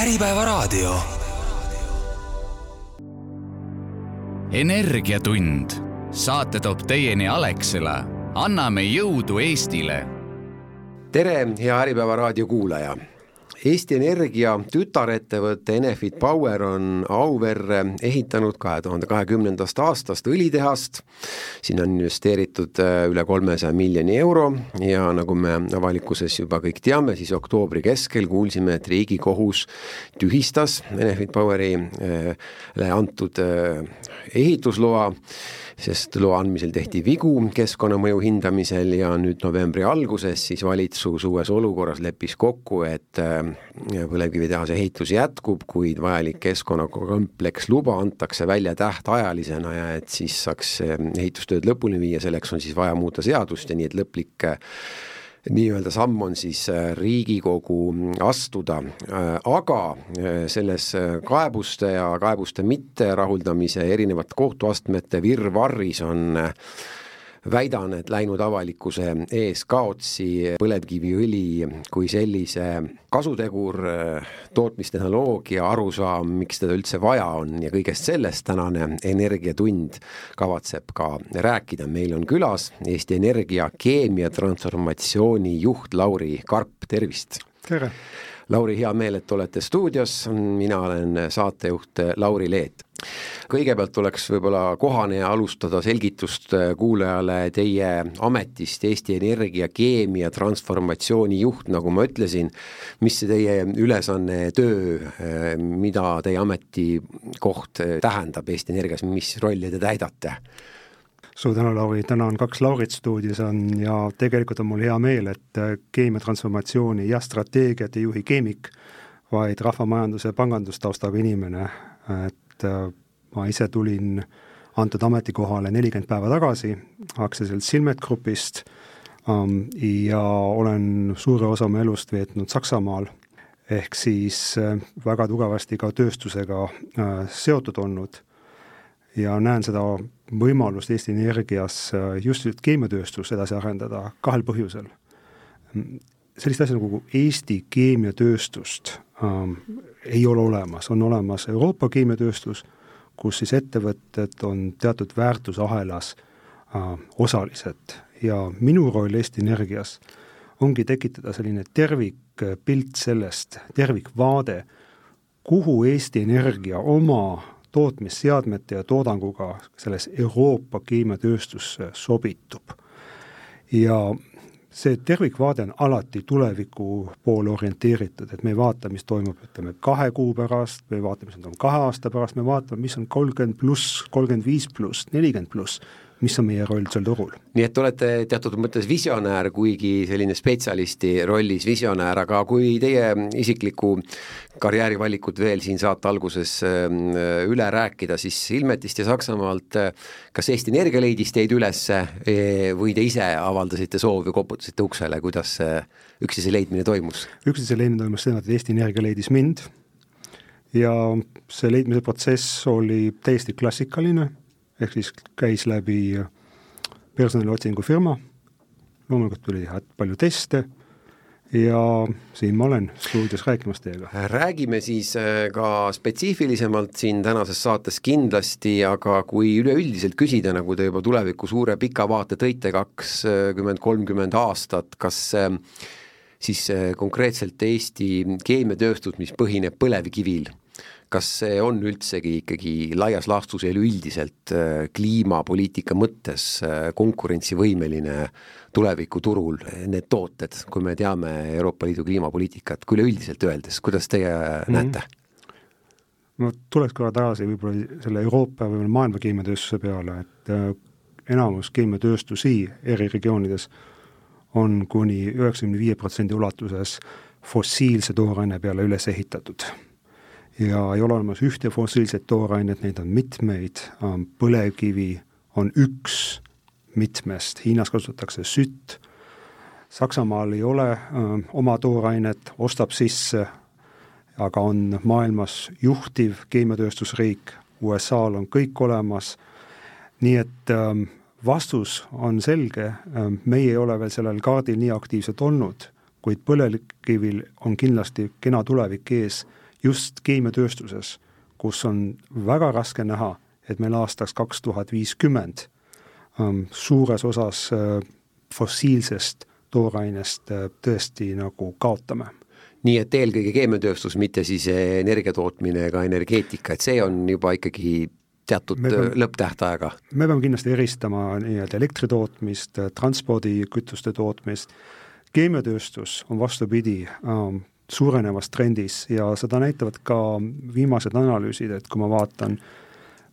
Äripäevaraadio. energiatund, saate toob teieni Alexela. anname jõudu Eestile. tere, hea Äripäeva raadio kuulaja Eesti Energia tütarettevõte Enefit Power on Auverre ehitanud kahe tuhande kahekümnendast aastast õlitehast, sinna on investeeritud äh, üle kolmesaja miljoni euro ja nagu me avalikkuses juba kõik teame, siis oktoobri keskel kuulsime, et Riigikohus tühistas Enefit Powerile äh, antud äh, ehitusloa sest loa andmisel tehti vigu keskkonnamõju hindamisel ja nüüd novembri alguses siis valitsus uues olukorras leppis kokku, et äh, põlevkivitehase ehitus jätkub, kuid vajalik keskkonnakompleks luba antakse välja tähtajalisena ja et siis saaks äh, ehitustööd lõpuni viia, selleks on siis vaja muuta seadust ja nii, et lõplik äh, nii-öelda samm on siis äh, Riigikogu astuda, äh, aga äh, selles kaebuste ja kaebuste mitterahuldamise erinevate kohtuastmete virvarris on väidan, et läinud avalikkuse ees kaotsi põlevkiviõli kui sellise kasutegur, tootmistehnoloogia, arusaam, miks teda üldse vaja on ja kõigest sellest tänane Energiatund kavatseb ka rääkida. meil on külas Eesti Energia keemiatransformatsiooni juht Lauri Karp, tervist! tere! Lauri, hea meel, et olete stuudios, mina olen saatejuht Lauri Leet kõigepealt oleks võib-olla kohane alustada selgitust kuulajale teie ametist Eesti Energia keemia transformatsiooni juht, nagu ma ütlesin, mis see teie ülesanne, töö, mida teie ametikoht tähendab Eesti Energias, mis rolli te täidate? suur tänu, Lauri, täna on kaks Laurit stuudios on ja tegelikult on mul hea meel, et keemiatransformatsiooni jah, strateegiat ei juhi keemik, vaid rahvamajanduse pangandustaustaga inimene, et et äh, ma ise tulin antud ametikohale nelikümmend päeva tagasi aktsiaselts Silmet Grupist um, ja olen suure osa oma elust veetnud Saksamaal, ehk siis äh, väga tugevasti ka tööstusega äh, seotud olnud ja näen seda võimalust Eesti Energias just keemiatööstust edasi arendada kahel põhjusel. sellist asja nagu Eesti keemiatööstust ähm, ei ole olemas, on olemas Euroopa keemiatööstus, kus siis ettevõtted on teatud väärtusahelas äh, osalised ja minu roll Eesti Energias ongi tekitada selline tervikpilt sellest, tervikvaade, kuhu Eesti Energia oma tootmisseadmete ja toodanguga selles Euroopa keemiatööstusse sobitub. ja see tervikvaade on alati tuleviku poole orienteeritud, et me ei vaata, mis toimub, ütleme, kahe kuu pärast, me ei vaata, mis toimub kahe aasta pärast, me vaatame, mis on kolmkümmend pluss, kolmkümmend viis pluss, nelikümmend pluss mis on meie roll seal turul. nii et te olete teatud mõttes visionäär, kuigi selline spetsialisti rollis visionäär, aga kui teie isiklikku karjäärivalikut veel siin saate alguses ähm, üle rääkida, siis Ilmetist ja Saksamaalt kas Eesti Energia leidis teid üles e, või te ise avaldasite soovi, koputasite uksele, kuidas see üksteise leidmine toimus? üksteise leidmine toimus sedasi, et Eesti Energia leidis mind ja see leidmise protsess oli täiesti klassikaline ehk siis käis läbi personaliotsingu firma, loomulikult tuli teha palju teste ja siin ma olen stuudios rääkimas teiega. räägime siis äh, ka spetsiifilisemalt siin tänases saates kindlasti, aga kui üleüldiselt küsida, nagu te juba tuleviku suure pika vaate tõite, kakskümmend, kolmkümmend aastat, kas äh, siis äh, konkreetselt Eesti keemiatööstus, mis põhineb põlevkivil, kas see on üldsegi ikkagi laias laastus üleüldiselt äh, kliimapoliitika mõttes äh, konkurentsivõimeline tulevikuturul, need tooted, kui me teame Euroopa Liidu kliimapoliitikat, kui üleüldiselt öeldes, kuidas teie mm -hmm. näete? ma tuleks korra tagasi võib-olla selle Euroopa või maailma keemiatööstuse peale, et äh, enamus keemiatööstusi eri regioonides on kuni üheksakümne viie protsendi ulatuses fossiilse tooraine peale üles ehitatud ja ei ole olemas ühte fossiilset toorainet, neid on mitmeid, ähm, põlevkivi on üks mitmest, Hiinas kasutatakse sütt, Saksamaal ei ole öö, ähm, oma toorainet, ostab sisse, aga on maailmas juhtiv keemiatööstusriik, USA-l on kõik olemas, nii et öö, ähm, vastus on selge, meie ei ole veel sellel kaardil nii aktiivsed olnud, kuid põlevkivil on kindlasti kena tulevik ees just keemiatööstuses, kus on väga raske näha, et meil aastaks kaks tuhat viiskümmend ähm, suures osas äh, fossiilsest toorainest äh, tõesti nagu kaotame nii et eelkõige keemiatööstus, mitte siis energia tootmine ega energeetika, et see on juba ikkagi teatud peame, lõpptähtaega? me peame kindlasti eristama nii-öelda elektri tootmist, transpordikütuste tootmist, keemiatööstus on vastupidi ähm, suurenevas trendis ja seda näitavad ka viimased analüüsid, et kui ma vaatan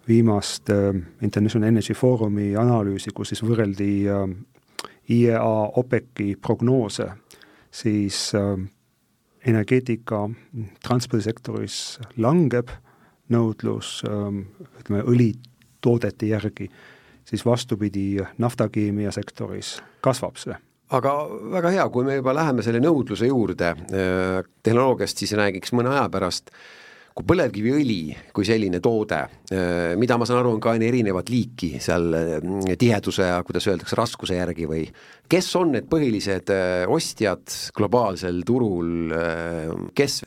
viimast äh, International Energy Forumi analüüsi, kus siis võrreldi äh, IEA OPEC-i prognoose, siis äh, energeetika transpordisektoris langeb nõudlus ähm, ütleme, õlitoodete järgi, siis vastupidi, naftakeemia sektoris kasvab see aga väga hea, kui me juba läheme selle nõudluse juurde äh, tehnoloogiast, siis räägiks mõne aja pärast kui põlevkiviõli kui selline toode, äh, mida ma saan aru, on ka erinevat liiki seal äh, tiheduse ja kuidas öeldakse, raskuse järgi või kes on need põhilised ostjad globaalsel turul, kes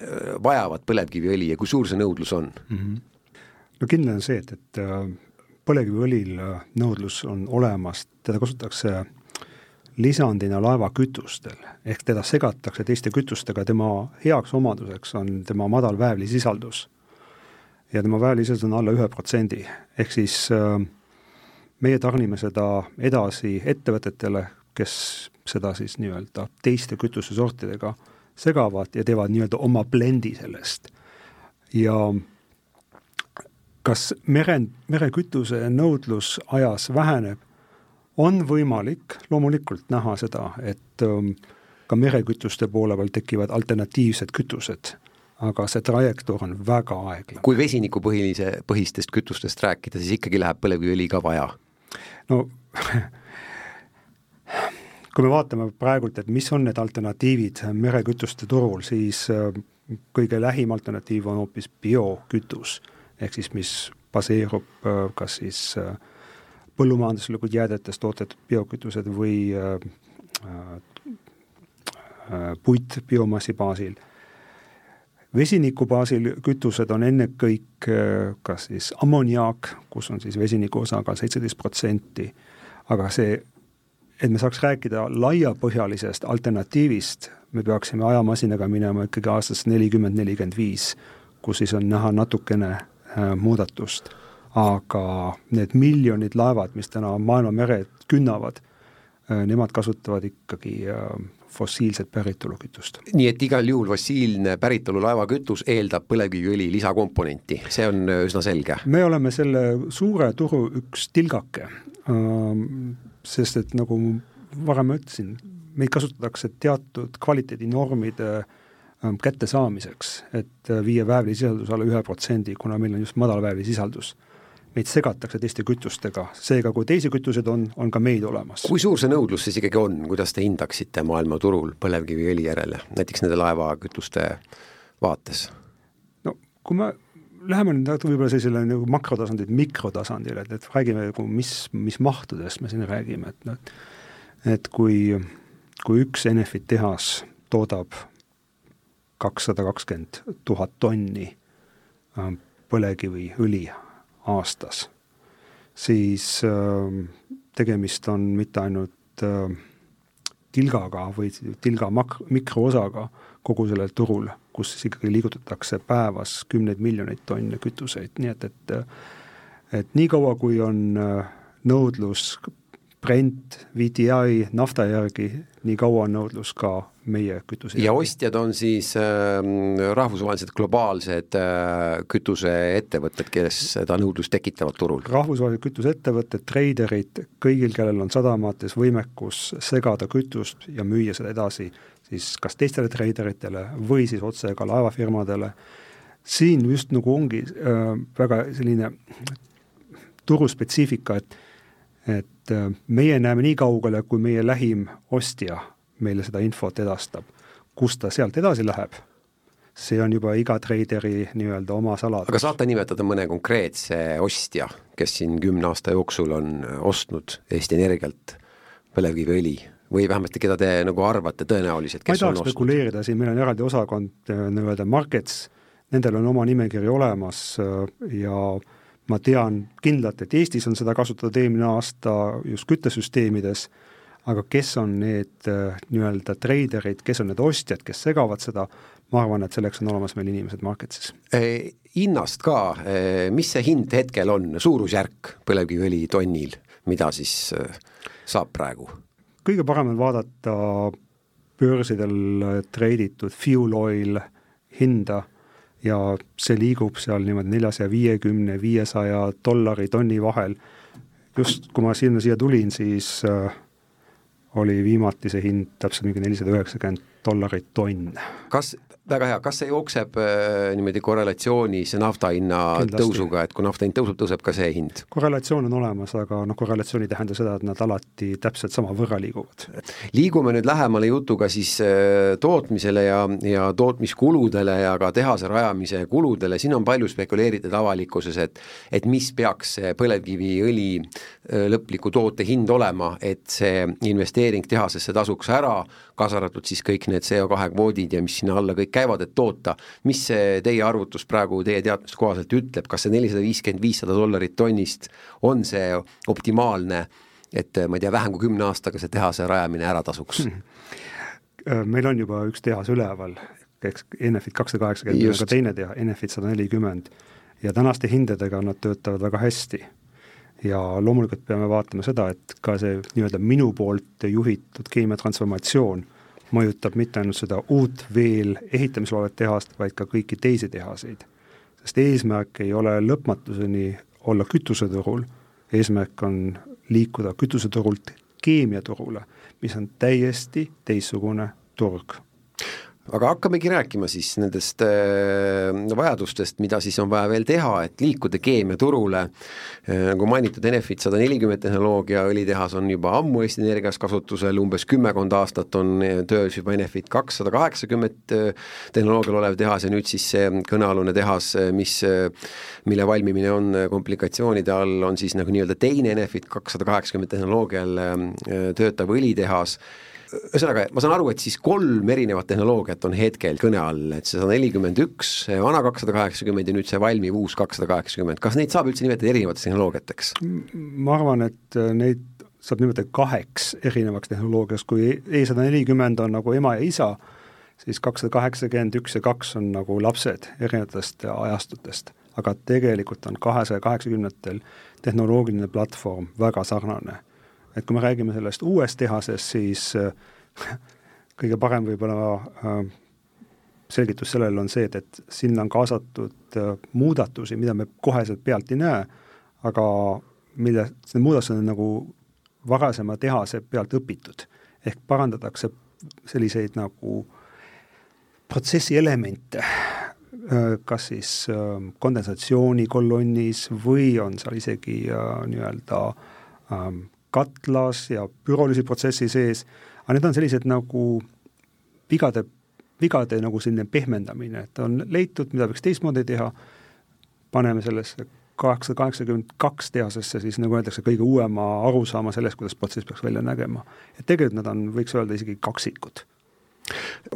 vajavad põlevkiviõli ja kui suur see nõudlus on mm? -hmm. no kindel on see, et, et põlevkiviõlil nõudlus on olemas, teda kasutatakse lisandina laevakütustel, ehk teda segatakse teiste kütustega, tema heaks omaduseks on tema madal väävlisisaldus. ja tema väävlisisaldus on alla ühe protsendi, ehk siis äh, meie tarnime seda edasi ettevõtetele, kes seda siis nii-öelda teiste kütusesortidega segavad ja teevad nii-öelda oma blendi sellest. ja kas mere, merekütuse nõudlus ajas väheneb, on võimalik loomulikult näha seda, et ähm, ka merekütuste poole peal tekivad alternatiivsed kütused, aga see trajektoor on väga aeglane. kui vesinikupõhilise, põhistest kütustest rääkida, siis ikkagi läheb põlevkiviõli ka vaja? no kui me vaatame praegult, et mis on need alternatiivid merekütuste turul, siis äh, kõige lähim alternatiiv on hoopis biokütus, ehk siis mis baseerub äh, kas siis äh, põllumajanduslikud jäädetest toodetud biokütused või äh, äh, puit biomassi baasil. vesiniku baasil kütused on ennekõike äh, kas siis ammoniaak, kus on siis vesiniku osakaal seitseteist protsenti, aga see, et me saaks rääkida laiapõhjalisest alternatiivist, me peaksime ajamasinaga minema ikkagi aastasse nelikümmend, nelikümmend viis, kus siis on näha natukene muudatust aga need miljonid laevad, mis täna maailma mered künnavad, äh, nemad kasutavad ikkagi äh, fossiilset päritolukütust. nii et igal juhul fossiilne päritolu laevakütus eeldab põlevkiviõli lisakomponenti, see on äh, üsna selge? me oleme selle suure turu üks tilgake, sest et nagu varem ütlesin, meid kasutatakse teatud kvaliteedinormide kättesaamiseks, et viia väävlisisaldus alla ühe protsendi, kuna meil on just madal väävlisisaldus meid segatakse teiste kütustega, seega kui teisi kütuseid on, on ka meid olemas. kui suur see nõudlus siis ikkagi on, kuidas te hindaksite maailmaturul põlevkiviõli järele, näiteks nende laevakütuste vaates? no kui me läheme nüüd natuke võib-olla sellisele nagu makrotasandilt mikrotasandile, et, et räägime nagu mis, mis mahtudest me siin räägime, et noh, et kui, kui üks Enefit tehas toodab kakssada kakskümmend tuhat tonni äh, põlevkiviõli aastas, siis äh, tegemist on mitte ainult äh, tilgaga või tilga mak-, mikroosaga kogu sellel turul, kus siis ikkagi liigutatakse päevas kümneid miljoneid tonne kütuseid, nii et, et et niikaua, kui on äh, nõudlus Brent, VTI nafta järgi, nii kaua on nõudlus ka meie kütuse ja ostjad on siis äh, rahvusvahelised globaalsed äh, kütuseettevõtted, kes seda nõudlust tekitavad turul? rahvusvahelised kütuseettevõtted, treiderid, kõigil, kellel on sadamates võimekus segada kütust ja müüa seda edasi siis kas teistele treideritele või siis otse ka laevafirmadele, siin just nagu ongi äh, väga selline turuspetsiifika, et et äh, meie näeme nii kaugele, kui meie lähim ostja meile seda infot edastab. kust ta sealt edasi läheb, see on juba iga treideri nii-öelda oma saladus. aga saate nimetada mõne konkreetse ostja, kes siin kümne aasta jooksul on ostnud Eesti Energialt põlevkiviõli või vähemasti, keda te nagu arvate tõenäoliselt, kes ma ei tahaks spekuleerida siin, meil on eraldi osakond äh, nii-öelda markets, nendel on oma nimekiri olemas ja ma tean kindlalt, et Eestis on seda kasutatud eelmine aasta just küttesüsteemides, aga kes on need nii-öelda treiderid, kes on need ostjad, kes segavad seda, ma arvan, et selleks on olemas meil inimesed Marketsis. hinnast ka, mis see hind hetkel on, suurusjärk põlevkiviõli tonnil, mida siis saab praegu? kõige parem on vaadata börsidel treiditud fuel oil hinda ja see liigub seal niimoodi neljasaja viiekümne, viiesaja dollari tonni vahel. just kui ma sinna siia tulin, siis äh, oli viimati see hind täpselt mingi nelisada üheksakümmend dollarit tonn. kas väga hea, kas see jookseb äh, niimoodi korrelatsioonis nafta hinna Kindlasti. tõusuga, et kui nafta hind tõuseb, tõuseb ka see hind? korrelatsioon on olemas, aga noh, korrelatsioon ei tähenda seda, et nad alati täpselt sama võrra liiguvad. liigume nüüd lähemale jutuga siis äh, tootmisele ja, ja tootmiskuludele ja ka tehase rajamise kuludele, siin on palju spekuleeritud avalikkuses, et et mis peaks põlevkiviõli äh, lõpliku toote hind olema, et see investeering tehasesse tasuks ära, kaasa arvatud siis kõik need CO2 kvoodid ja mis sinna alla kõik käivad, et toota. mis see teie arvutus praegu teie teadmiste kohaselt ütleb, kas see nelisada viiskümmend, viissada dollarit tonnist on see optimaalne, et ma ei tea, vähem kui kümne aastaga see tehase rajamine ära tasuks hmm.? meil on juba üks tehas üleval, eks Enefit kakssada kaheksakümmend, aga teine teha, Enefit sada nelikümmend ja tänaste hindadega nad töötavad väga hästi ja loomulikult peame vaatama seda, et ka see nii-öelda minu poolt juhitud keemiatransformatsioon mõjutab mitte ainult seda uut veel ehitamisel olevat tehast, vaid ka kõiki teisi tehaseid. sest eesmärk ei ole lõpmatuseni olla kütuseturul, eesmärk on liikuda kütuseturult keemiaturule, mis on täiesti teistsugune turg aga hakkamegi rääkima siis nendest äh, vajadustest, mida siis on vaja veel teha, et liikuda keemiaturule äh,. nagu mainitud, Enefit sada nelikümmend tehnoloogia õlitehas on juba ammu Eesti Energias kasutusel, umbes kümmekond aastat on töös juba Enefit kakssada kaheksakümmend äh, tehnoloogial olev tehas ja nüüd siis see kõnealune tehas, äh, mis, äh, mille valmimine on komplikatsioonide all, on siis nagu nii-öelda teine Enefit kakssada kaheksakümmend tehnoloogial töötav õlitehas ühesõnaga, ma saan aru, et siis kolm erinevat tehnoloogiat on hetkel kõne all, et see sada nelikümmend üks, vana kakssada kaheksakümmend ja nüüd see valmiv uus kakssada kaheksakümmend, kas neid saab üldse nimetada erinevateks tehnoloogiateks? ma arvan, et äh, neid saab nimetada kaheks erinevaks tehnoloogiaks, kui E sada nelikümmend on nagu ema ja isa, siis kakssada kaheksakümmend üks ja kaks on nagu lapsed erinevatest ajastutest. aga tegelikult on kahesaja kaheksakümnendatel tehnoloogiline platvorm väga sarnane et kui me räägime sellest uuest tehasest, siis äh, kõige parem võib-olla äh, selgitus sellele on see, et, et sinna on kaasatud äh, muudatusi, mida me koheselt pealt ei näe, aga mille, need muudatused on nagu varasema tehase pealt õpitud. ehk parandatakse selliseid nagu protsessi elemente, kas siis kondensatsioonikolonnis või on seal isegi nii-öelda ähm, katlas ja pürolüüsi protsessi sees, aga need on sellised nagu vigade, vigade nagu selline pehmendamine, et on leitud, mida võiks teistmoodi teha, paneme sellesse kaheksasada kaheksakümmend kaks tehasesse siis nagu öeldakse, kõige uuema arusaama sellest, kuidas protsess peaks välja nägema. et tegelikult nad on, võiks öelda isegi kaksikud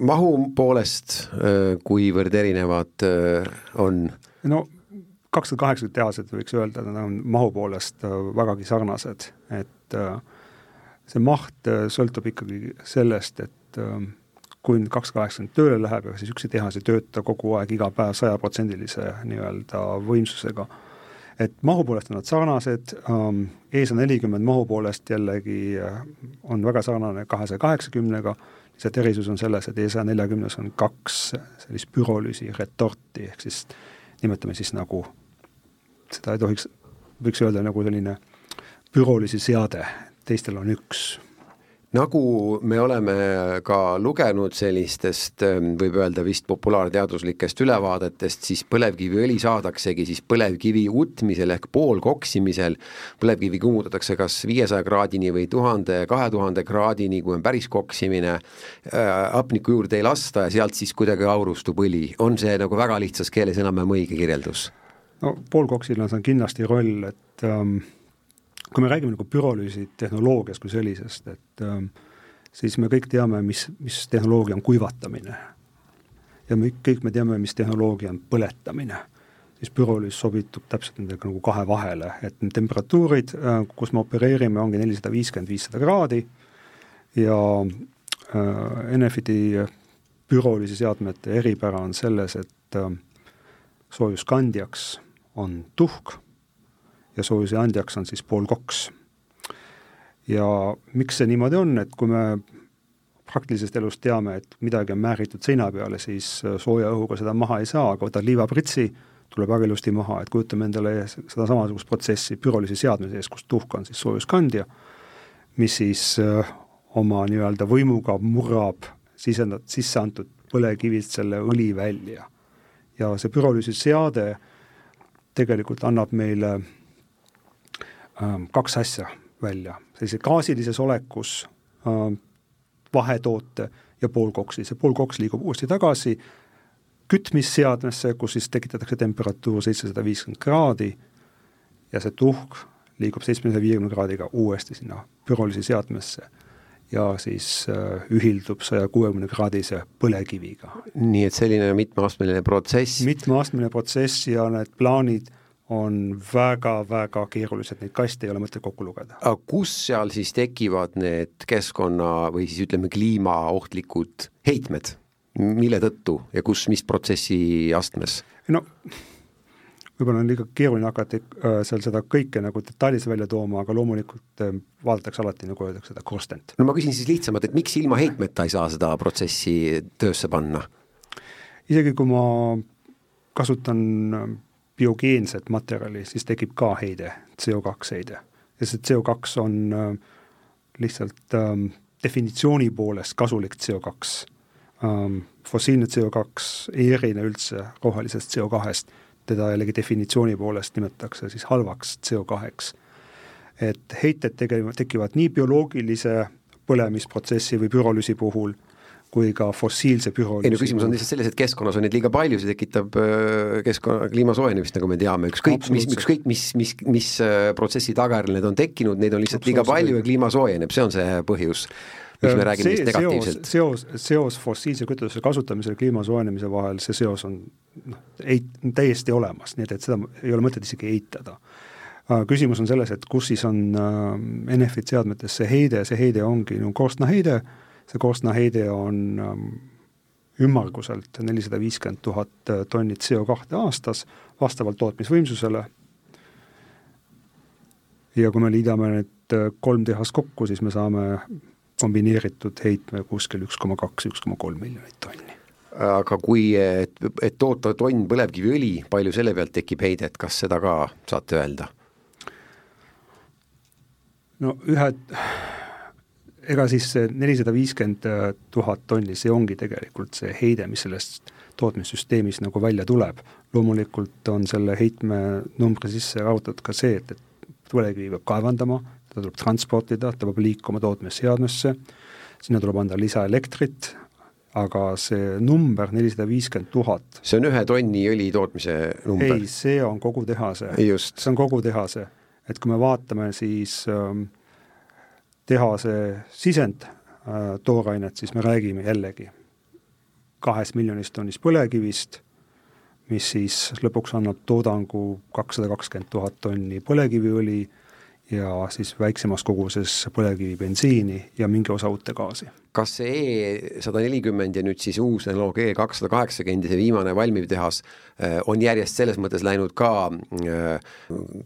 mahu poolest, äh, kuivõrd erinevad äh, on? no kakssada kaheksakümmend tehased võiks öelda, nad on mahu poolest äh, vägagi sarnased, et äh, see maht äh, sõltub ikkagi sellest, et kui nüüd kakssada kaheksakümmend tööle läheb, ega siis üks tehas ei tööta kogu aeg iga päev sajaprotsendilise nii-öelda võimsusega. et mahu poolest on nad sarnased, ähm, E140 nelikümmend mahu poolest jällegi on väga sarnane kahesaja kaheksakümnega, lihtsalt erisus on selles, et E140 neljakümnes on kaks sellist pürolüüsi retorti, ehk siis nimetame siis nagu seda ei tohiks, võiks öelda nagu selline pürolisi seade, teistel on üks nagu me oleme ka lugenud sellistest, ähm, võib öelda vist populaarteaduslikest ülevaadetest, siis põlevkiviõli saadaksegi siis põlevkivi utmisel ehk poolkoksimisel. põlevkivi kuumutatakse kas viiesaja kraadini või tuhande, kahe tuhande kraadini, kui on päris koksimine äh,. hapniku juurde ei lasta ja sealt siis kuidagi aurustub õli, on see nagu väga lihtsas keeles enam-vähem õige kirjeldus? no poolkoksil on seal kindlasti roll, et ähm, kui me räägime nagu pürolüüsi tehnoloogiast kui sellisest, et ähm, siis me kõik teame, mis, mis tehnoloogia on kuivatamine. ja me kõik me teame, mis tehnoloogia on põletamine, siis pürolüüs sobitub täpselt nendega nagu kahe vahele, et need temperatuurid, äh, kus me opereerime, ongi nelisada viiskümmend, viissada kraadi ja äh, Enefiti pürolüüsi seadmete eripära on selles, et äh, soojuskandjaks on tuhk ja soojuse andjaks on siis poolkoks. ja miks see niimoodi on, et kui me praktilisest elust teame, et midagi on määritud seina peale, siis äh, sooja õhuga seda maha ei saa, aga võtad liivapritsi, tuleb väga ilusti maha, et kujutame endale seda samasugust protsessi pürolüüsi seadme sees, kus tuhk on siis soojuskandja, mis siis äh, oma nii-öelda võimuga murrab sisendad, sisse antud põlevkivist selle õli välja. ja see pürolüüsi seade tegelikult annab meile kaks asja välja, sellise gaasilises olekus ähm, vahetoote ja poolkoksi, see poolkoks liigub uuesti tagasi kütmisseadmesse, kus siis tekitatakse temperatuur seitsesada viiskümmend kraadi ja see tuhk liigub seitsmesaja viiekümne kraadiga uuesti sinna pürolüüsi seadmesse ja siis äh, ühildub saja kuuekümne kraadise põlevkiviga. nii et selline mitmeastmeline protsess? mitmeastmeline protsess ja need plaanid on väga-väga keerulised, neid kaste ei ole mõtet kokku lugeda. aga kus seal siis tekivad need keskkonna või siis ütleme, kliimaohtlikud heitmed, mille tõttu ja kus, mis protsessi astmes? no võib-olla on liiga keeruline hakata äh, seal seda kõike nagu detailis välja tooma, aga loomulikult äh, vaadatakse alati, nagu öeldakse, seda korstent. no ma küsin siis lihtsamalt, et miks ilma heitmeta ei saa seda protsessi töösse panna? isegi kui ma kasutan biogeenset materjali, siis tekib ka heide, CO2 heide. ja see CO2 on äh, lihtsalt ähm, definitsiooni poolest kasulik CO2 ähm,. fossiilne CO2 ei erine üldse rohelisest CO2-st, teda jällegi definitsiooni poolest nimetatakse siis halvaks CO2-ks. et heited tegelikult tekivad nii bioloogilise põlemisprotsessi või pürolüüsi puhul kui ka fossiilse pürolüüsi. ei no küsimus on lihtsalt selles, et keskkonnas on neid liiga palju, see tekitab äh, keskkonna, kliima soojenemist, nagu me teame, ükskõik mis, ükskõik mis, mis, mis äh, protsessi tagajärjel need on tekkinud, neid on lihtsalt liiga palju ja kliima soojeneb, see on see põhjus miks me äh, räägime neist negatiivselt. seos, seos fossiilse kütuse kasutamise ja kliima soojenemise vahel, see seos on noh, ei, täiesti olemas, nii et, et seda ei ole mõtet isegi eitada. küsimus on selles, et kus siis on äh, Enefit seadmetes see heide, see heide ongi no korstnaheide äh,, see korstnaheide on ähm, ümmarguselt nelisada viiskümmend tuhat äh, tonni CO2 aastas vastavalt tootmisvõimsusele. ja kui me liidame need äh, kolm tehast kokku, siis me saame kombineeritud heitme kuskil üks koma kaks, üks koma kolm miljonit tonni. aga kui, et, et toota tonn põlevkiviõli, palju selle pealt tekib heidet, kas seda ka saate öelda? no ühe ega siis see nelisada viiskümmend tuhat tonni, see ongi tegelikult see heide, mis sellest tootmissüsteemist nagu välja tuleb. loomulikult on selle heitmenumbri sisse arvutatud ka see, et, et põlevkivi peab kaevandama, teda tuleb transportida, ta peab liikuma tootmisseadmesse, sinna tuleb anda lisaelektrit, aga see number, nelisada viiskümmend tuhat see on ühe tonni õli tootmise number? ei, see on kogu tehase. see on kogu tehase. et kui me vaatame, siis ähm, tehase sisend äh, toorainet, siis me räägime jällegi kahest miljonist tonnist põlevkivist, mis siis lõpuks annab toodangu kakssada kakskümmend tuhat tonni põlevkiviõli ja siis väiksemas koguses põlevkivibensiini ja mingi osa utegaasi kas see E sada nelikümmend ja nüüd siis uus tehnoloog E kakssada kaheksakümmend ja see viimane valmiv tehas äh, on järjest selles mõttes läinud ka äh,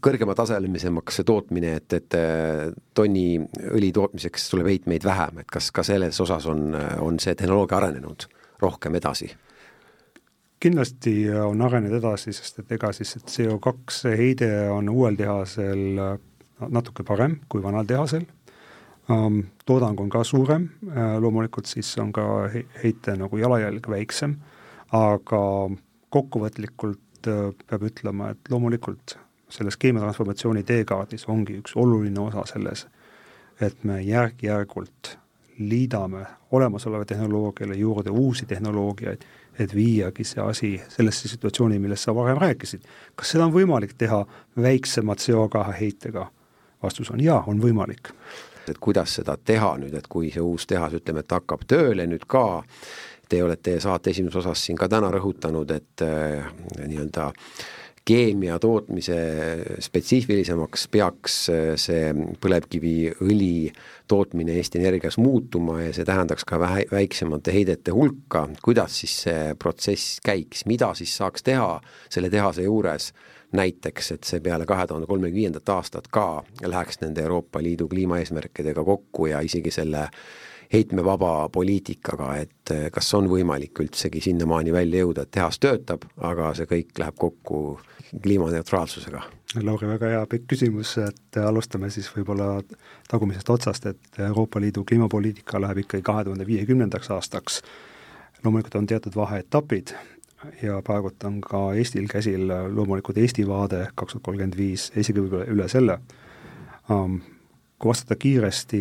kõrgemataselisemaks see tootmine, et, et äh, tonni õli tootmiseks tuleb heitmeid vähem, et kas ka selles osas on, on see tehnoloogia arenenud rohkem edasi? kindlasti on arenenud edasi, sest et ega siis CO2 heide on uuel tehasel natuke parem kui vanal tehasel toodang on ka suurem, äh, loomulikult siis on ka heite nagu jalajälg väiksem, aga kokkuvõtlikult äh, peab ütlema, et loomulikult selles keemiatransformatsiooni teekaardis ongi üks oluline osa selles, et me järk-järgult liidame olemasoleva tehnoloogiale juurde uusi tehnoloogiaid, et viiagi see asi sellesse situatsiooni, millest sa varem rääkisid. kas seda on võimalik teha väiksema CO2 heitega? vastus on jaa, on võimalik et kuidas seda teha nüüd, et kui see uus tehas, ütleme, et hakkab tööle nüüd ka, te olete saate esimeses osas siin ka täna rõhutanud, et äh, nii-öelda keemia tootmise spetsiifilisemaks peaks äh, see põlevkiviõli tootmine Eesti Energias muutuma ja see tähendaks ka vähe, väiksemate heidete hulka, kuidas siis see protsess käiks, mida siis saaks teha selle tehase juures näiteks, et see peale kahe tuhande kolmekümne viiendat aastat ka läheks nende Euroopa Liidu kliimaeesmärkidega kokku ja isegi selle heitmevaba poliitikaga, et eh, kas on võimalik üldsegi sinnamaani välja jõuda, et tehas töötab, aga see kõik läheb kokku kliimaneutraalsusega? Lauri, väga hea pikk küsimus, et alustame siis võib-olla tagumisest otsast, et Euroopa Liidu kliimapoliitika läheb ikkagi kahe tuhande viiekümnendaks aastaks. loomulikult on teatud vaheetapid, ja praegult on ka Eestil käsil loomulikult Eesti vaade kaks tuhat kolmkümmend viis, isegi võib-olla üle selle um,. Kui vastata kiiresti,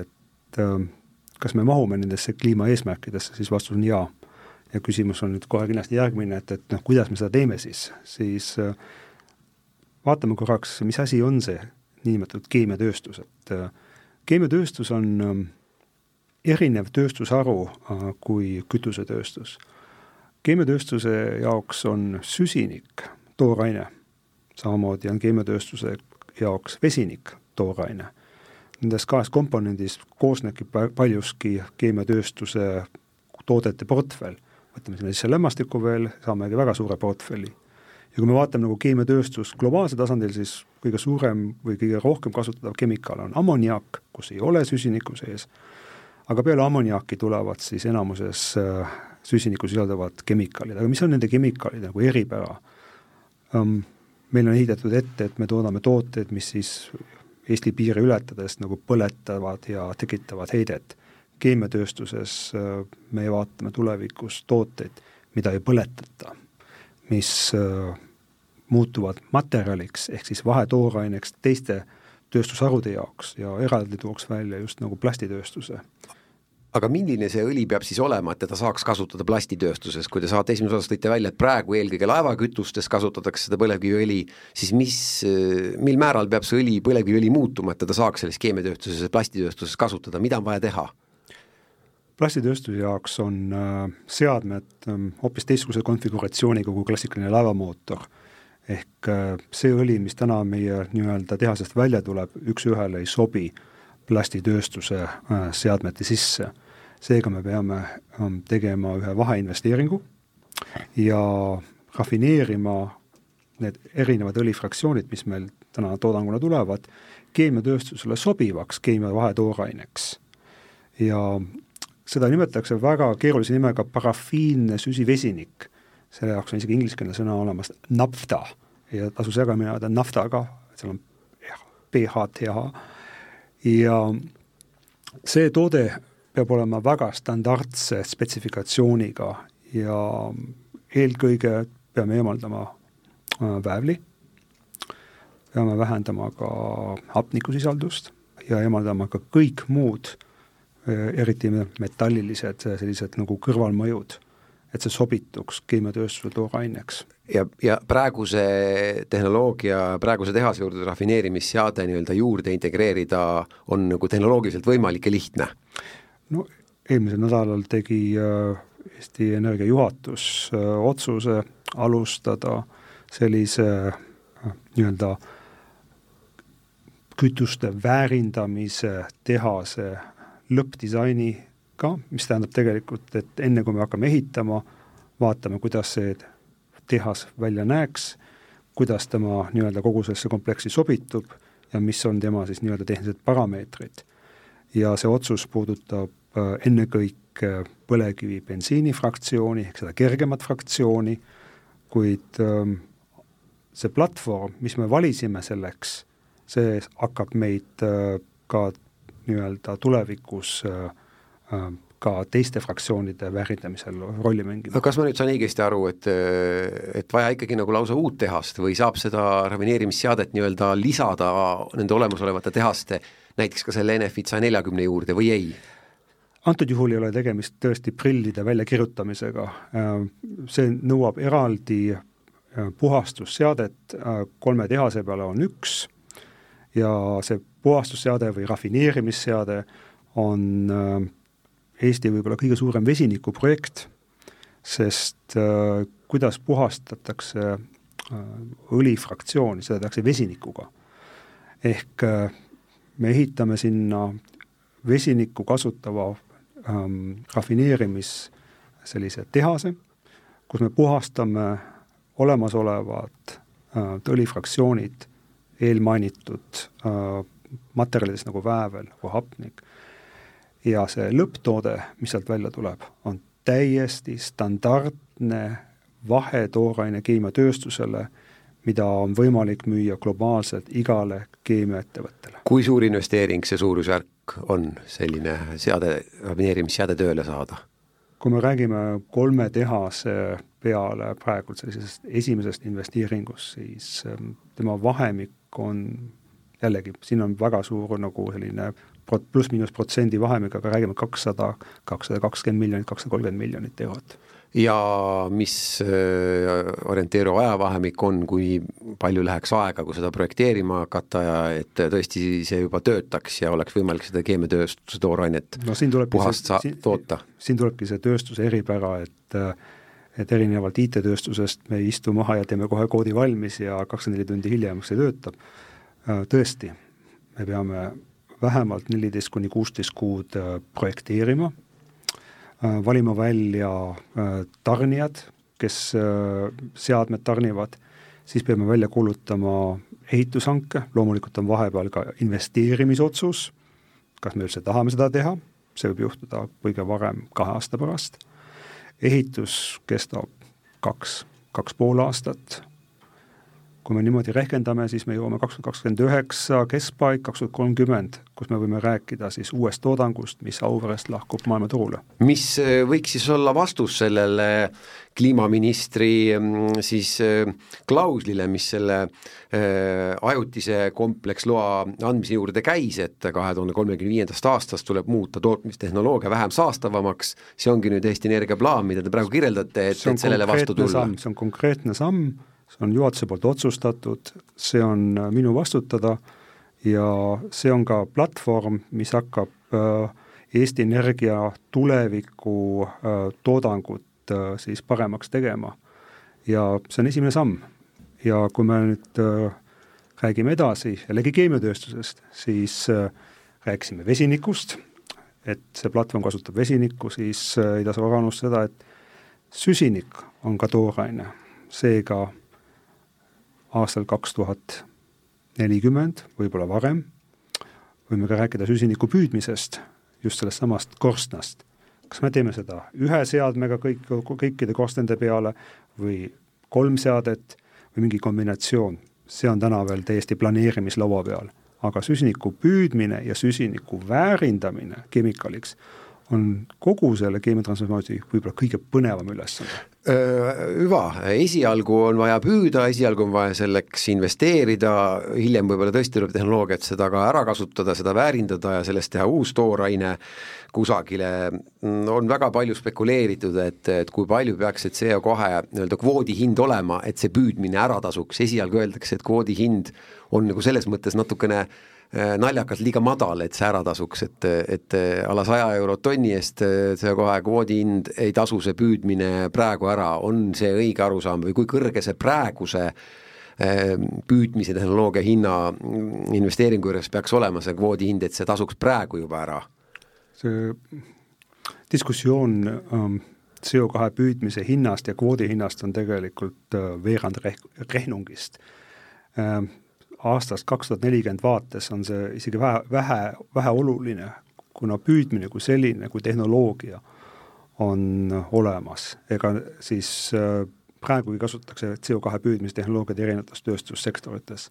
et um, kas me mahume nendesse kliimaeesmärkidesse, siis vastus on jaa. ja küsimus on nüüd kohe kindlasti järgmine, et, et noh, kuidas me seda teeme siis, siis uh, vaatame korraks, mis asi on see niinimetatud keemiatööstus, et uh, keemiatööstus on um, erinev tööstusharu uh, kui kütusetööstus keemiatööstuse jaoks on süsinik tooraine, samamoodi on keemiatööstuse jaoks vesinik tooraine. Nendest kahest komponendist koosnebki paljuski keemiatööstuse toodete portfell. võtame sinna sisse lämmastiku veel, saamegi väga suure portfelli. ja kui me vaatame nagu keemiatööstust globaalsel tasandil, siis kõige suurem või kõige rohkem kasutatav kemikaal on ammoniak, kus ei ole süsinikku sees, aga peale ammoniaki tulevad siis enamuses äh, süsinikku sisalduvad kemikaalid, aga mis on nende kemikaalide nagu eripära um,? meil on ehitatud ette, et me toodame tooteid, mis siis Eesti piire ületades nagu põletavad ja tekitavad heidet. keemiatööstuses uh, me vaatame tulevikus tooteid, mida ei põletata, mis uh, muutuvad materjaliks ehk siis vahetooraineks teiste tööstusharude jaoks ja eraldi tooks välja just nagu plastitööstuse aga milline see õli peab siis olema, et teda saaks kasutada plastitööstuses, kui te saate esimeses osas tõite välja, et praegu eelkõige laevakütustes kasutatakse seda põlevkiviõli, siis mis, mil määral peab see õli, põlevkiviõli muutuma, et teda saaks selles keemiatööstuses ja plastitööstuses kasutada, mida on vaja teha? plastitööstuse jaoks on äh, seadmed äh, hoopis teistsuguse konfiguratsiooniga kui klassikaline laevamootor. ehk äh, see õli, mis täna meie nii-öelda tehasest välja tuleb, üks-ühele ei sobi äh, plastitööstuse äh, seadmete sisse. seega me peame ähm, tegema ühe vaheinvesteeringu ja rafineerima need erinevad õlifraktsioonid, mis meil täna toodanguna tulevad, keemiatööstusele sobivaks keemia vahetooraineks. ja seda nimetatakse väga keerulise nimega parafiinne süsivesinik. selle jaoks on isegi ingliskeelne sõna olemas, nafta ja tasus jagamine ajada naftaga, seal on PHTH ja see toode peab olema väga standardse spetsifikatsiooniga ja eelkõige peame eemaldama äh, väävli, peame vähendama ka hapnikusisaldust ja eemaldama ka kõik muud, äh, eriti metallilised sellised nagu kõrvalmõjud et see sobituks keemiatööstuse tooraineks. Ja, ja praeguse tehnoloogia, praeguse tehase juurde rafineerimisseade nii-öelda juurde integreerida on nagu tehnoloogiliselt võimalik ja lihtne? no eelmisel nädalal tegi äh, Eesti Energia juhatus äh, otsuse alustada sellise äh, nii-öelda kütuste väärindamise tehase lõppdisaini ka, mis tähendab tegelikult, et enne kui me hakkame ehitama, vaatame, kuidas see tehas välja näeks, kuidas tema nii-öelda kogu sellesse kompleksi sobitub ja mis on tema siis nii-öelda tehnilised parameetrid. ja see otsus puudutab äh, ennekõike põlevkivi bensiini fraktsiooni ehk seda kergemat fraktsiooni, kuid ähm, see platvorm, mis me valisime selleks, see hakkab meid äh, ka nii-öelda tulevikus äh, Äh, ka teiste fraktsioonide väärindamisel rolli mängima. aga kas ma nüüd saan õigesti aru, et, et vaja ikkagi nagu lausa uut tehast või saab seda rafineerimisseadet nii-öelda lisada nende olemasolevate tehaste, näiteks ka selle Enefit saja neljakümne juurde või ei? antud juhul ei ole tegemist tõesti prillide väljakirjutamisega, äh, see nõuab eraldi äh, puhastusseadet, kolme tehase peale on üks ja see puhastusseade või rafineerimisseade on Eesti võib-olla kõige suurem vesinikuprojekt, sest äh, kuidas puhastatakse äh, õlifraktsiooni, seda tehakse vesinikuga. ehk äh, me ehitame sinna vesinikku kasutava ähm, rafineerimis sellise tehase, kus me puhastame olemasolevad äh, õlifraktsioonid eelmainitud äh, materjalides nagu väävel, nagu hapnik. Ja see lõpptoode, mis sealt välja tuleb, on täiesti standardne vahetooraine keemiatööstusele, mida on võimalik müüa globaalselt igale keemiaettevõttele. kui suur investeering see suurusjärk on, selline seade, rafineerimisseade tööle saada? kui me räägime kolme tehase peale praegult sellisest esimesest investeeringust, siis ähm, tema vahemik on jällegi, siin on väga suur nagu selline prot-, pluss-miinus protsendi vahemik, aga räägime kakssada, kakssada kakskümmend miljonit, kakssada kolmkümmend miljonit eurot ja mis äh, orienteeruv ajavahemik on, kui palju läheks aega, kui seda projekteerima hakata ja et tõesti see juba töötaks ja oleks võimalik seda keemiatööstuse toorainet no, siin puhast sa-, toota? siin tulebki see tööstuse eripära, et et erinevalt IT-tööstusest me ei istu maha ja teeme kohe koodi valmis ja kakskümmend neli tundi hiljem see töötab, äh, tõesti, me peame vähemalt neliteist kuni kuusteist kuud äh, projekteerima. Äh, valima välja äh, tarnijad, kes seadmed tarnivad, siis peame välja kuulutama ehitushanke, loomulikult on vahepeal ka investeerimisotsus, kas me üldse tahame seda teha, see võib juhtuda kõige varem kahe aasta pärast, ehitus kestab kaks, kaks pool aastat, kui me niimoodi rehkendame, siis me jõuame kaks tuhat kakskümmend üheksa keskpaik, kaks tuhat kolmkümmend, kus me võime rääkida siis uuest toodangust, mis Auverest lahkub maailmaturule. mis äh, võiks siis olla vastus sellele kliimaministri mm, siis äh, klauslile, mis selle äh, ajutise kompleksloa andmise juurde käis, et kahe tuhande kolmekümne viiendast aastast tuleb muuta tootmistehnoloogia vähem saastavamaks, see ongi nüüd Eesti Energia plaan, mida te praegu kirjeldate, et, et sellele vastu tulla? see on konkreetne samm see on juhatuse poolt otsustatud, see on äh, minu vastutada ja see on ka platvorm, mis hakkab äh, Eesti Energia tuleviku äh, toodangut siis paremaks tegema. ja see on esimene samm. ja kui me nüüd räägime edasi jällegi keemiatööstusest, siis rääkisime vesinikust, et see platvorm kasutab vesinikku, siis ei tasu ära unustada, et süsinik on ka tooraine, seega aastal kaks tuhat nelikümmend, võib-olla varem, võime ka rääkida süsiniku püüdmisest, just sellest samast korstnast. kas me teeme seda ühe seadmega kõik, kõikide korstende peale või kolm seadet või mingi kombinatsioon, see on täna veel täiesti planeerimislaua peal. aga süsiniku püüdmine ja süsiniku väärindamine kemikaaliks on kogu selle keemiatransformatsiooni võib-olla kõige põnevam ülesanne hüva, esialgu on vaja püüda, esialgu on vaja selleks investeerida, hiljem võib-olla tõesti tuleb tehnoloogiat seda ka ära kasutada, seda väärindada ja sellest teha uus tooraine kusagile, on väga palju spekuleeritud, et, et kui palju peaks see CO2 nii-öelda kvoodi hind olema, et see püüdmine ära tasuks, esialgu öeldakse, et kvoodi hind on nagu selles mõttes natukene äh, Äh, naljakalt liiga madal, et see ära tasuks, et, et alla saja euro tonni eest äh, CO2 kvoodi hind ei tasu see püüdmine praegu ära, on see õige arusaam või kui kõrge see praeguse äh, püüdmise tehnoloogia hinna mm, investeeringu juures peaks olema see kvoodi hind, et see tasuks praegu juba ära? see diskussioon ähm, CO2 püüdmise hinnast ja kvoodi hinnast on tegelikult veerand reh-, rehnungist ähm, aastast kaks tuhat nelikümmend vaates on see isegi vähe, vähe, väheoluline, kuna püüdmine kui selline, kui tehnoloogia on olemas, ega siis äh, praegugi kasutatakse CO2 püüdmistehnoloogiaid erinevates tööstussektorites.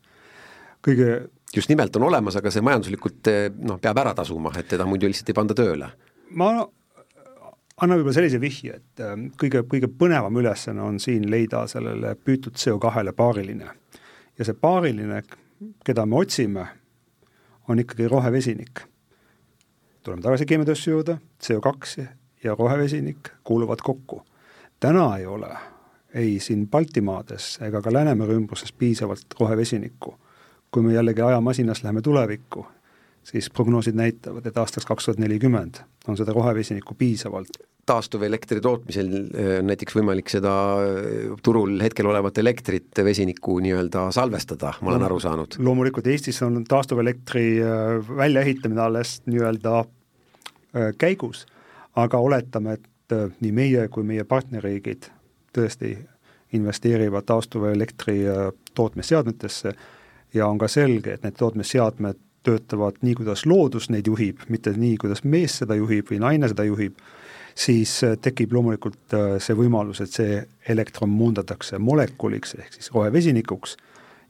kõige just nimelt on olemas, aga see majanduslikult äh, noh, peab ära tasuma, et teda muidu lihtsalt ei panda tööle. ma annan võib-olla sellise vihje, et äh, kõige, kõige põnevam ülesanne on siin leida sellele püütud CO2-le paariline ja see paariline, keda me otsime, on ikkagi rohevesinik. tuleme tagasi keemiatööstuse juurde, CO2 ja rohevesinik kuuluvad kokku. täna ei ole ei siin Baltimaades ega ka Läänemere ümbruses piisavalt rohevesinikku. kui me jällegi ajamasinas läheme tulevikku, siis prognoosid näitavad, et aastaks kaks tuhat nelikümmend on seda rohevesinikku piisavalt taastuvelektri tootmisel äh, on näiteks võimalik seda äh, turul hetkel olevat elektrit vesinikku nii-öelda salvestada, ma olen aru saanud. loomulikult Eestis on taastuvelektri äh, väljaehitamine alles nii-öelda käigus, aga oletame, et nii meie kui meie partnerriigid tõesti investeerivad taastuvelektri tootmisseadmetesse ja on ka selge, et need tootmisseadmed töötavad nii, kuidas loodus neid juhib, mitte nii, kuidas mees seda juhib või naine seda juhib siis äh, tekib loomulikult äh, see võimalus, et see elektron muundatakse molekuliks ehk siis rohevesinikuks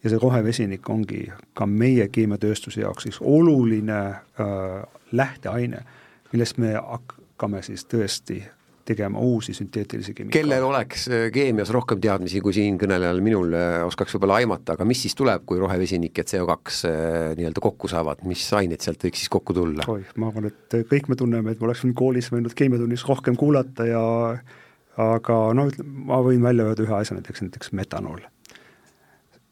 ja see rohevesinik ongi ka meie keemiatööstuse jaoks siis oluline äh, lähteaine, millest me hakkame siis tõesti tegema uusi sünteetilisi kemikaale. kellel oleks äh, keemias rohkem teadmisi kui siinkõnelejal minul, äh, oskaks võib-olla aimata, aga mis siis tuleb, kui rohevesinik ja CO2 äh, nii-öelda kokku saavad, mis ained sealt võiks siis kokku tulla? oi, ma arvan, et kõik me tunneme, et ma oleks koolis võinud keemiatunnis rohkem kuulata ja aga no ütleme, ma võin välja öelda ühe asja, näiteks, näiteks metanool.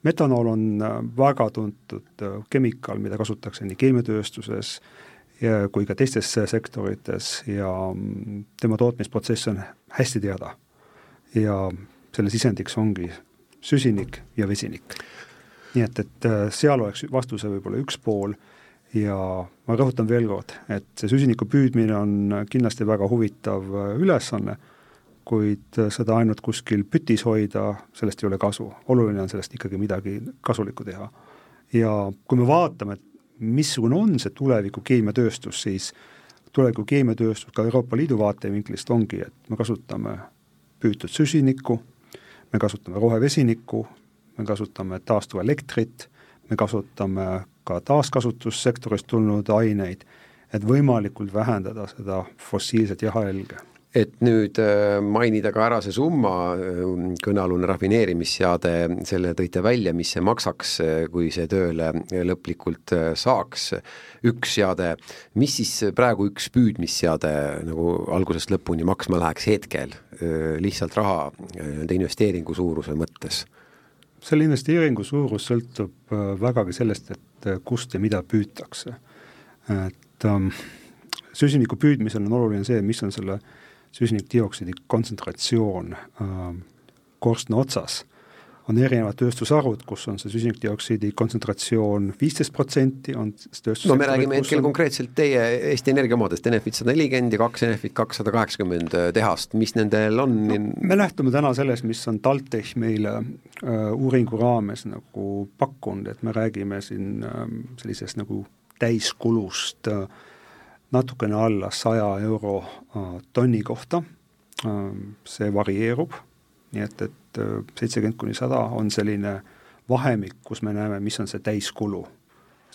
metanool on väga tuntud kemikaal, mida kasutatakse nii keemiatööstuses, ja kui ka teistes sektorites ja mm, tema tootmisprotsess on hästi teada. ja selle sisendiks ongi süsinik ja vesinik. nii et, et äh, seal oleks vastuse võib-olla üks pool ja ma rõhutan veel kord, et see süsiniku püüdmine on kindlasti väga huvitav äh, ülesanne, kuid äh, seda ainult kuskil pütis hoida, sellest ei ole kasu. oluline on sellest ikkagi midagi kasulikku teha. ja kui me vaatame, et missugune on see tuleviku keemiatööstus, siis? Tuleviku keemiatööstus ka Euroopa Liidu vaatevinklist ongi, et me kasutame püütud süsinikku, me kasutame rohevesinikku, me kasutame taastuvelektrit, me kasutame ka taaskasutussektorist tulnud aineid, et võimalikult vähendada seda fossiilset jalajälge et nüüd äh, mainida ka ära see summa, äh, kõnealune rafineerimisseade, selle tõite välja, mis see maksaks, äh, kui see tööle lõplikult saaks, üks seade, mis siis praegu üks püüdmisseade nagu algusest lõpuni maksma läheks hetkel, lihtsalt raha nende investeeringu suuruse mõttes? selle investeeringu suurus sõltub vägagi sellest, et kust ja mida püütakse. et ähm, süsiniku püüdmisel on oluline see, mis on selle äh, süsinikdioksiidi kontsentratsioon äh, korstna otsas, on erinevad tööstusharud, kus on see süsinikdioksiidi kontsentratsioon viisteist protsenti, on tööstus no me räägime hetkel on... konkreetselt teie Eesti Energia omadest, Enefit sada nelikümmend ja kaks Enefit kakssada kaheksakümmend äh, tehast, mis nendel on? No,? me lähtume täna sellest, mis on TalTech meile äh, uuringu raames nagu pakkunud, et me räägime siin äh, sellisest nagu täiskulust äh, natukene alla saja euro äh, tonni kohta, ähm, see varieerub, nii et, et äh, seitsekümmend kuni sada on selline vahemik, kus me näeme, mis on see täiskulu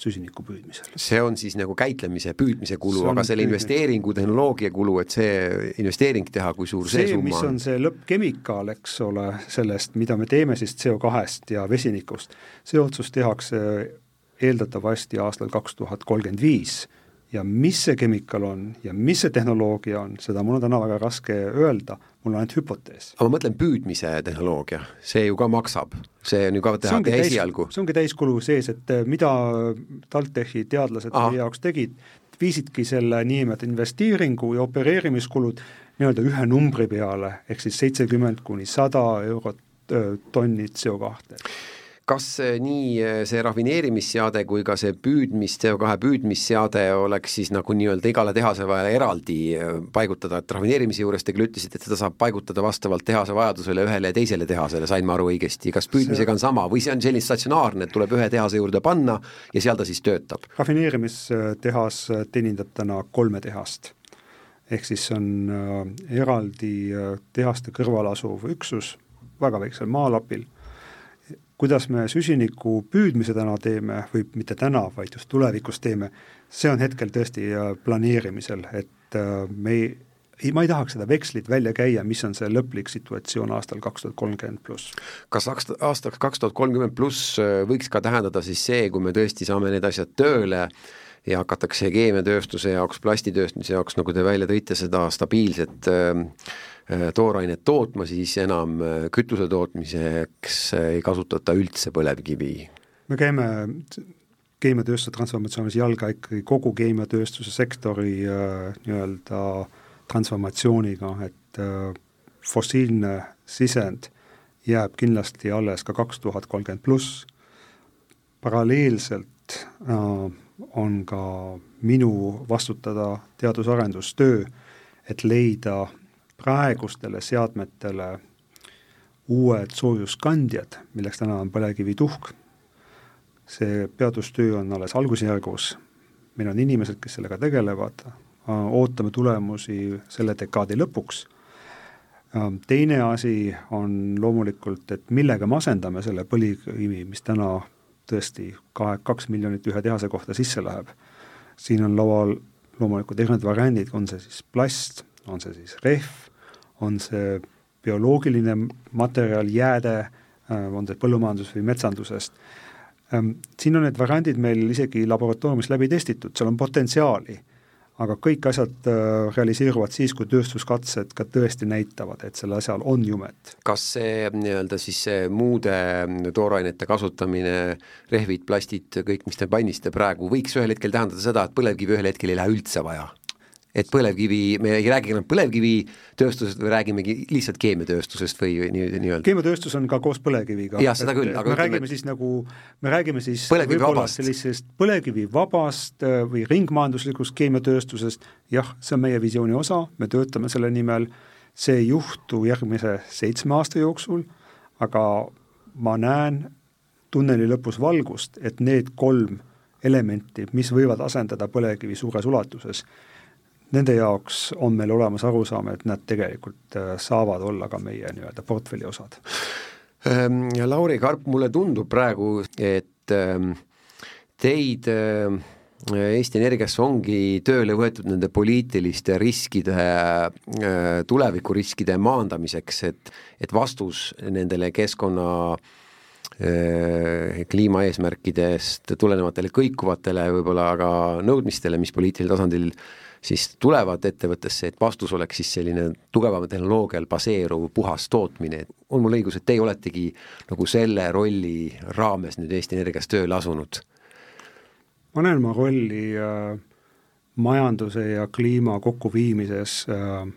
süsiniku püüdmisel. see on siis nagu käitlemise, püüdmise kulu, aga selle püüdmise. investeeringu, tehnoloogia kulu, et see investeering teha, kui suur see, see summa on? mis on see lõppkemikaal, eks ole, sellest, mida me teeme siis CO2-st ja vesinikust, see otsus tehakse eeldatavasti aastal kaks tuhat kolmkümmend viis ja mis see kemikaal on ja mis see tehnoloogia on, seda mul on täna väga raske öelda, mul on ainult hüpotees. aga ma mõtlen püüdmise tehnoloogia, see ju ka maksab, see on ju ka teha, teha esialgu. see ongi täiskulu sees, et eh, mida TalTechi teadlased meie jaoks tegid, viisidki selle niinimetatud investeeringu ja opereerimiskulud nii-öelda ühe numbri peale, ehk siis seitsekümmend kuni sada eurot eh, tonni CO2 kas nii eh, see rafineerimisseade kui ka see püüdmis, CO2 püüdmisseade oleks siis nagu nii-öelda igale tehase vahele eraldi eh, paigutada, et rafineerimise juures te küll ütlesite, et seda saab paigutada vastavalt tehase vajadusele ühele ja teisele tehasele, sain ma aru õigesti, kas püüdmisega on sama või see on selline statsionaarne, et tuleb ühe tehase juurde panna ja seal ta siis töötab? rafineerimistehas teenindab täna kolme tehast. Ehk siis on äh, eraldi tehaste kõrval asuv üksus väga väiksel maalapil kuidas me süsiniku püüdmise täna teeme või mitte täna, vaid just tulevikus teeme, see on hetkel tõesti äh, planeerimisel, et äh, me ei, ei, ma ei tahaks seda vekslit välja käia, mis on see lõplik situatsioon aastal kaks tuhat kolmkümmend pluss. kas aastaks kaks tuhat kolmkümmend pluss äh, võiks ka tähendada siis see, kui me tõesti saame need asjad tööle ja hakatakse keemiatööstuse jaoks, plastitööstuse jaoks, nagu te välja tõite, seda stabiilset Äh, toorainet tootma, siis enam äh, kütuse tootmiseks äh, ei kasutata üldse põlevkivi. me käime keemiatööstuse transformatsioonis jalga ikkagi kogu keemiatööstuse sektori äh, nii-öelda transformatsiooniga, et äh, fossiilne sisend jääb kindlasti alles ka kaks tuhat kolmkümmend pluss, paralleelselt äh, on ka minu vastutada teadus-arendustöö, et leida praegustele seadmetele uued soojuskandjad, milleks täna on põlevkivituhk. see teadustöö on alles algusjärgus, meil on inimesed, kes sellega tegelevad, ootame tulemusi selle dekaadi lõpuks. teine asi on loomulikult, et millega me asendame selle põlevkivi, mis täna tõesti kahe, kaks miljonit ühe tehase kohta sisse läheb. siin on laual loomulikult erinevad variandid, on see siis plast, on see siis rehv, on see bioloogiline materjal, jääde, äh, on see põllumajandus- või metsandusest, ähm, siin on need variandid meil isegi laboratooriumis läbi testitud, seal on potentsiaali, aga kõik asjad äh, realiseeruvad siis, kui tööstuskatsed ka tõesti näitavad, et sellel asjal on jumet. kas see nii-öelda siis see muude toorainete kasutamine, rehvid, plastid, kõik, mis te mainisite praegu, võiks ühel hetkel tähendada seda, et põlevkivi ühel hetkel ei lähe üldse vaja? Et põlevkivi, me ei räägi enam põlevkivitööstusest või räägimegi lihtsalt keemiatööstusest või nii, nii-öelda? keemiatööstus on ka koos põlevkiviga. jah, seda küll, aga me räägime et... siis nagu, me räägime siis põlevkivivabast sellisest põlevkivivabast äh, või ringmajanduslikust keemiatööstusest, jah, see on meie visiooni osa, me töötame selle nimel, see ei juhtu järgmise seitsme aasta jooksul, aga ma näen tunneli lõpus valgust, et need kolm elementi, mis võivad asendada põlevkivi suures ulatuses, nende jaoks on meil olemas arusaam, et nad tegelikult äh, saavad olla ka meie nii-öelda portfelli osad. Ehm, Lauri Karp, mulle tundub praegu, et ehm, teid ehm, Eesti Energiasse ongi tööle võetud nende poliitiliste riskide, äh, tulevikuriskide maandamiseks, et, et vastus nendele keskkonna äh, kliimaeesmärkidest tulenevatele kõikuvatele võib-olla ka nõudmistele, mis poliitilisel tasandil äh, siis tulevad ettevõttesse, et vastus oleks siis selline tugevamal tehnoloogial baseeruv puhas tootmine, et on mul õigus, et teie oletegi nagu selle rolli raames nüüd Eesti Energias tööle asunud? ma näen oma rolli äh, majanduse ja kliima kokkuviimises äh,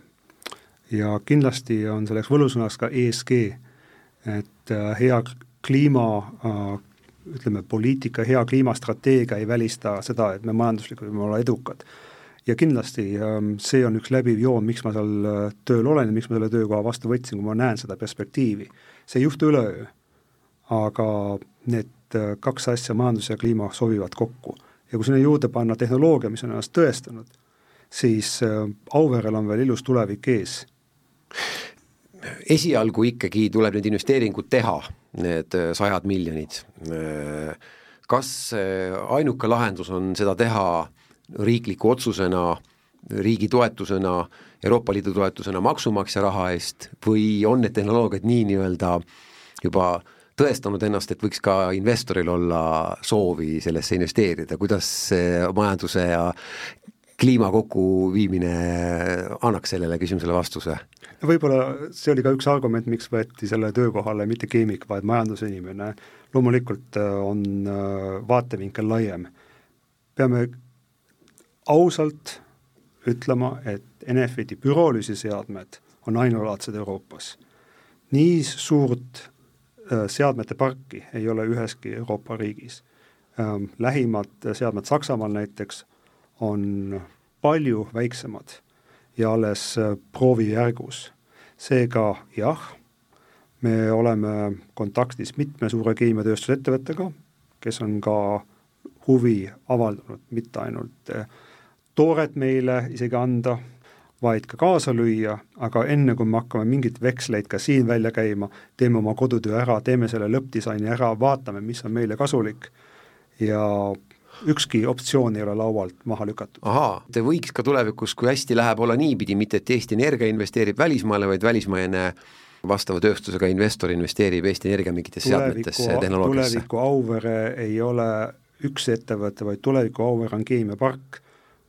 ja kindlasti on selleks võlusõnaks ka ESG, et äh, hea kliima äh, ütleme, poliitika, hea kliimastrateegia ei välista seda, et me majanduslikult võime olla edukad ja kindlasti ähm, see on üks läbiv joon, miks ma seal äh, tööl olen ja miks ma selle töökoha vastu võtsin, kui ma näen seda perspektiivi. see ei juhtu üleöö, aga need äh, kaks asja, majandus ja kliima, sobivad kokku. ja kui sinna juurde panna tehnoloogia, mis on ennast tõestanud, siis äh, Auverel on veel ilus tulevik ees. esialgu ikkagi tuleb need investeeringud teha, need sajad miljonid. kas ainuke lahendus on seda teha riikliku otsusena, riigi toetusena, Euroopa Liidu toetusena maksumaksja raha eest või on need tehnoloogiad nii nii-öelda juba tõestanud ennast, et võiks ka investoril olla soovi sellesse investeerida, kuidas see majanduse ja kliima kokkuviimine annaks sellele küsimusele vastuse? no võib-olla see oli ka üks argument, miks võeti selle töökohale mitte keemik, vaid majandusinimene. loomulikult äh, on äh, vaatevinkel laiem. peame ausalt ütlema, et Enefiti pürolüüsiseadmed on ainulaadsed Euroopas. nii suurt äh, seadmete parki ei ole üheski Euroopa riigis. Ähm, lähimad seadmed Saksamaal näiteks on palju väiksemad ja alles äh, proovijärgus. seega jah, me oleme kontaktis mitme suure keemiatööstusettevõttega, kes on ka huvi avaldanud mitte ainult äh, tooret meile isegi anda, vaid ka kaasa lüüa, aga enne, kui me hakkame mingeid veksleid ka siin välja käima, teeme oma kodutöö ära, teeme selle lõppdisaini ära, vaatame, mis on meile kasulik ja ükski optsioon ei ole laualt maha lükatud. ahaa, te võiks ka tulevikus, kui hästi läheb, olla niipidi, mitte et Eesti Energia investeerib välismaale, vaid välismaine vastava tööstusega investor investeerib Eesti Energia mingitesse seadmetesse ja tehnoloogiasse? tuleviku Auvere ei ole üks ettevõte, vaid tuleviku Auvere on keemiapark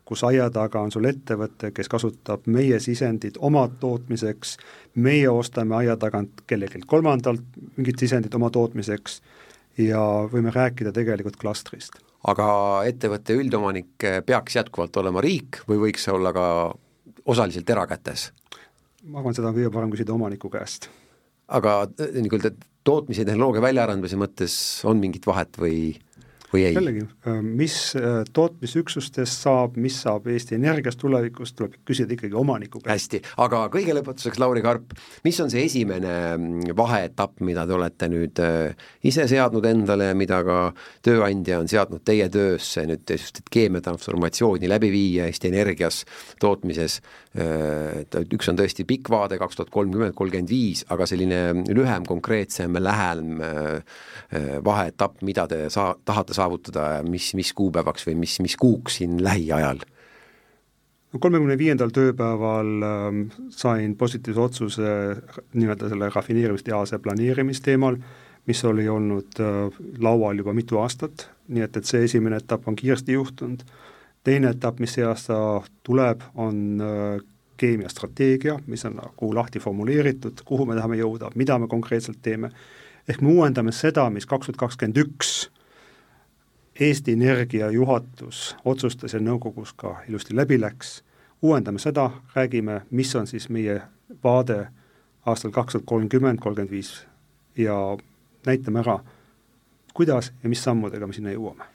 kus aia taga on sul ettevõte, kes kasutab meie sisendit oma tootmiseks, meie ostame aia tagant kellelgi kolmandalt mingit sisendit oma tootmiseks ja võime rääkida tegelikult klastrist. aga ettevõtte üldomanik peaks jätkuvalt olema riik või võiks see olla ka osaliselt erakätes? ma arvan, seda on kõige parem küsida omaniku käest. aga nii-öelda tootmise tehnoloogia väljaarendamise mõttes on mingit vahet või või ei? jällegi, äh, mis äh, tootmisüksustest saab, mis saab Eesti Energiast tulevikus, tuleb küsida ikkagi omaniku käest. hästi, aga kõige lõpetuseks, Lauri Karp, mis on see esimene mm, vaheetapp, mida te olete nüüd äh, ise seadnud endale ja mida ka tööandja on seadnud teie töösse nüüd just, et keemiatransformatsiooni läbi viia Eesti Energias tootmises, et üks on tõesti pikk vaade, kaks tuhat kolmkümmend, kolmkümmend viis, aga selline lühem, konkreetsem, lähem vaheetapp, mida te saa-, tahate saavutada saavutada, mis, mis kuupäevaks või mis, mis kuuks siin lähiajal? kolmekümne viiendal tööpäeval äh, sain positiivse otsuse nii-öelda selle rafineerimistehase planeerimisteemal, mis oli olnud äh, laual juba mitu aastat, nii et, et see esimene etapp on kiiresti juhtunud, teine etapp, mis see aasta tuleb, on äh, keemiastrateegia, mis on nagu lahti formuleeritud, kuhu me tahame jõuda, mida me konkreetselt teeme, ehk me uuendame seda, mis kaks tuhat kakskümmend üks Eesti Energia juhatus otsustas ja nõukogus ka ilusti läbi läks, uuendame seda, räägime, mis on siis meie vaade aastal kaks tuhat kolmkümmend, kolmkümmend viis ja näitame ära, kuidas ja mis sammudega me sinna jõuame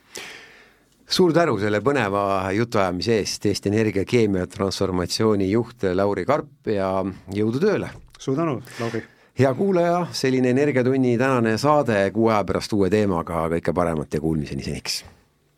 suur tänu selle põneva jutuajamise eest, Eesti Energia keemiatransformatsiooni juht Lauri Karp ja jõudu tööle! suur tänu, Lauri! Hea kuulaja, selline Energiatunni tänane saade, kuu aja pärast uue teemaga, kõike paremat ja kuulmiseni seniks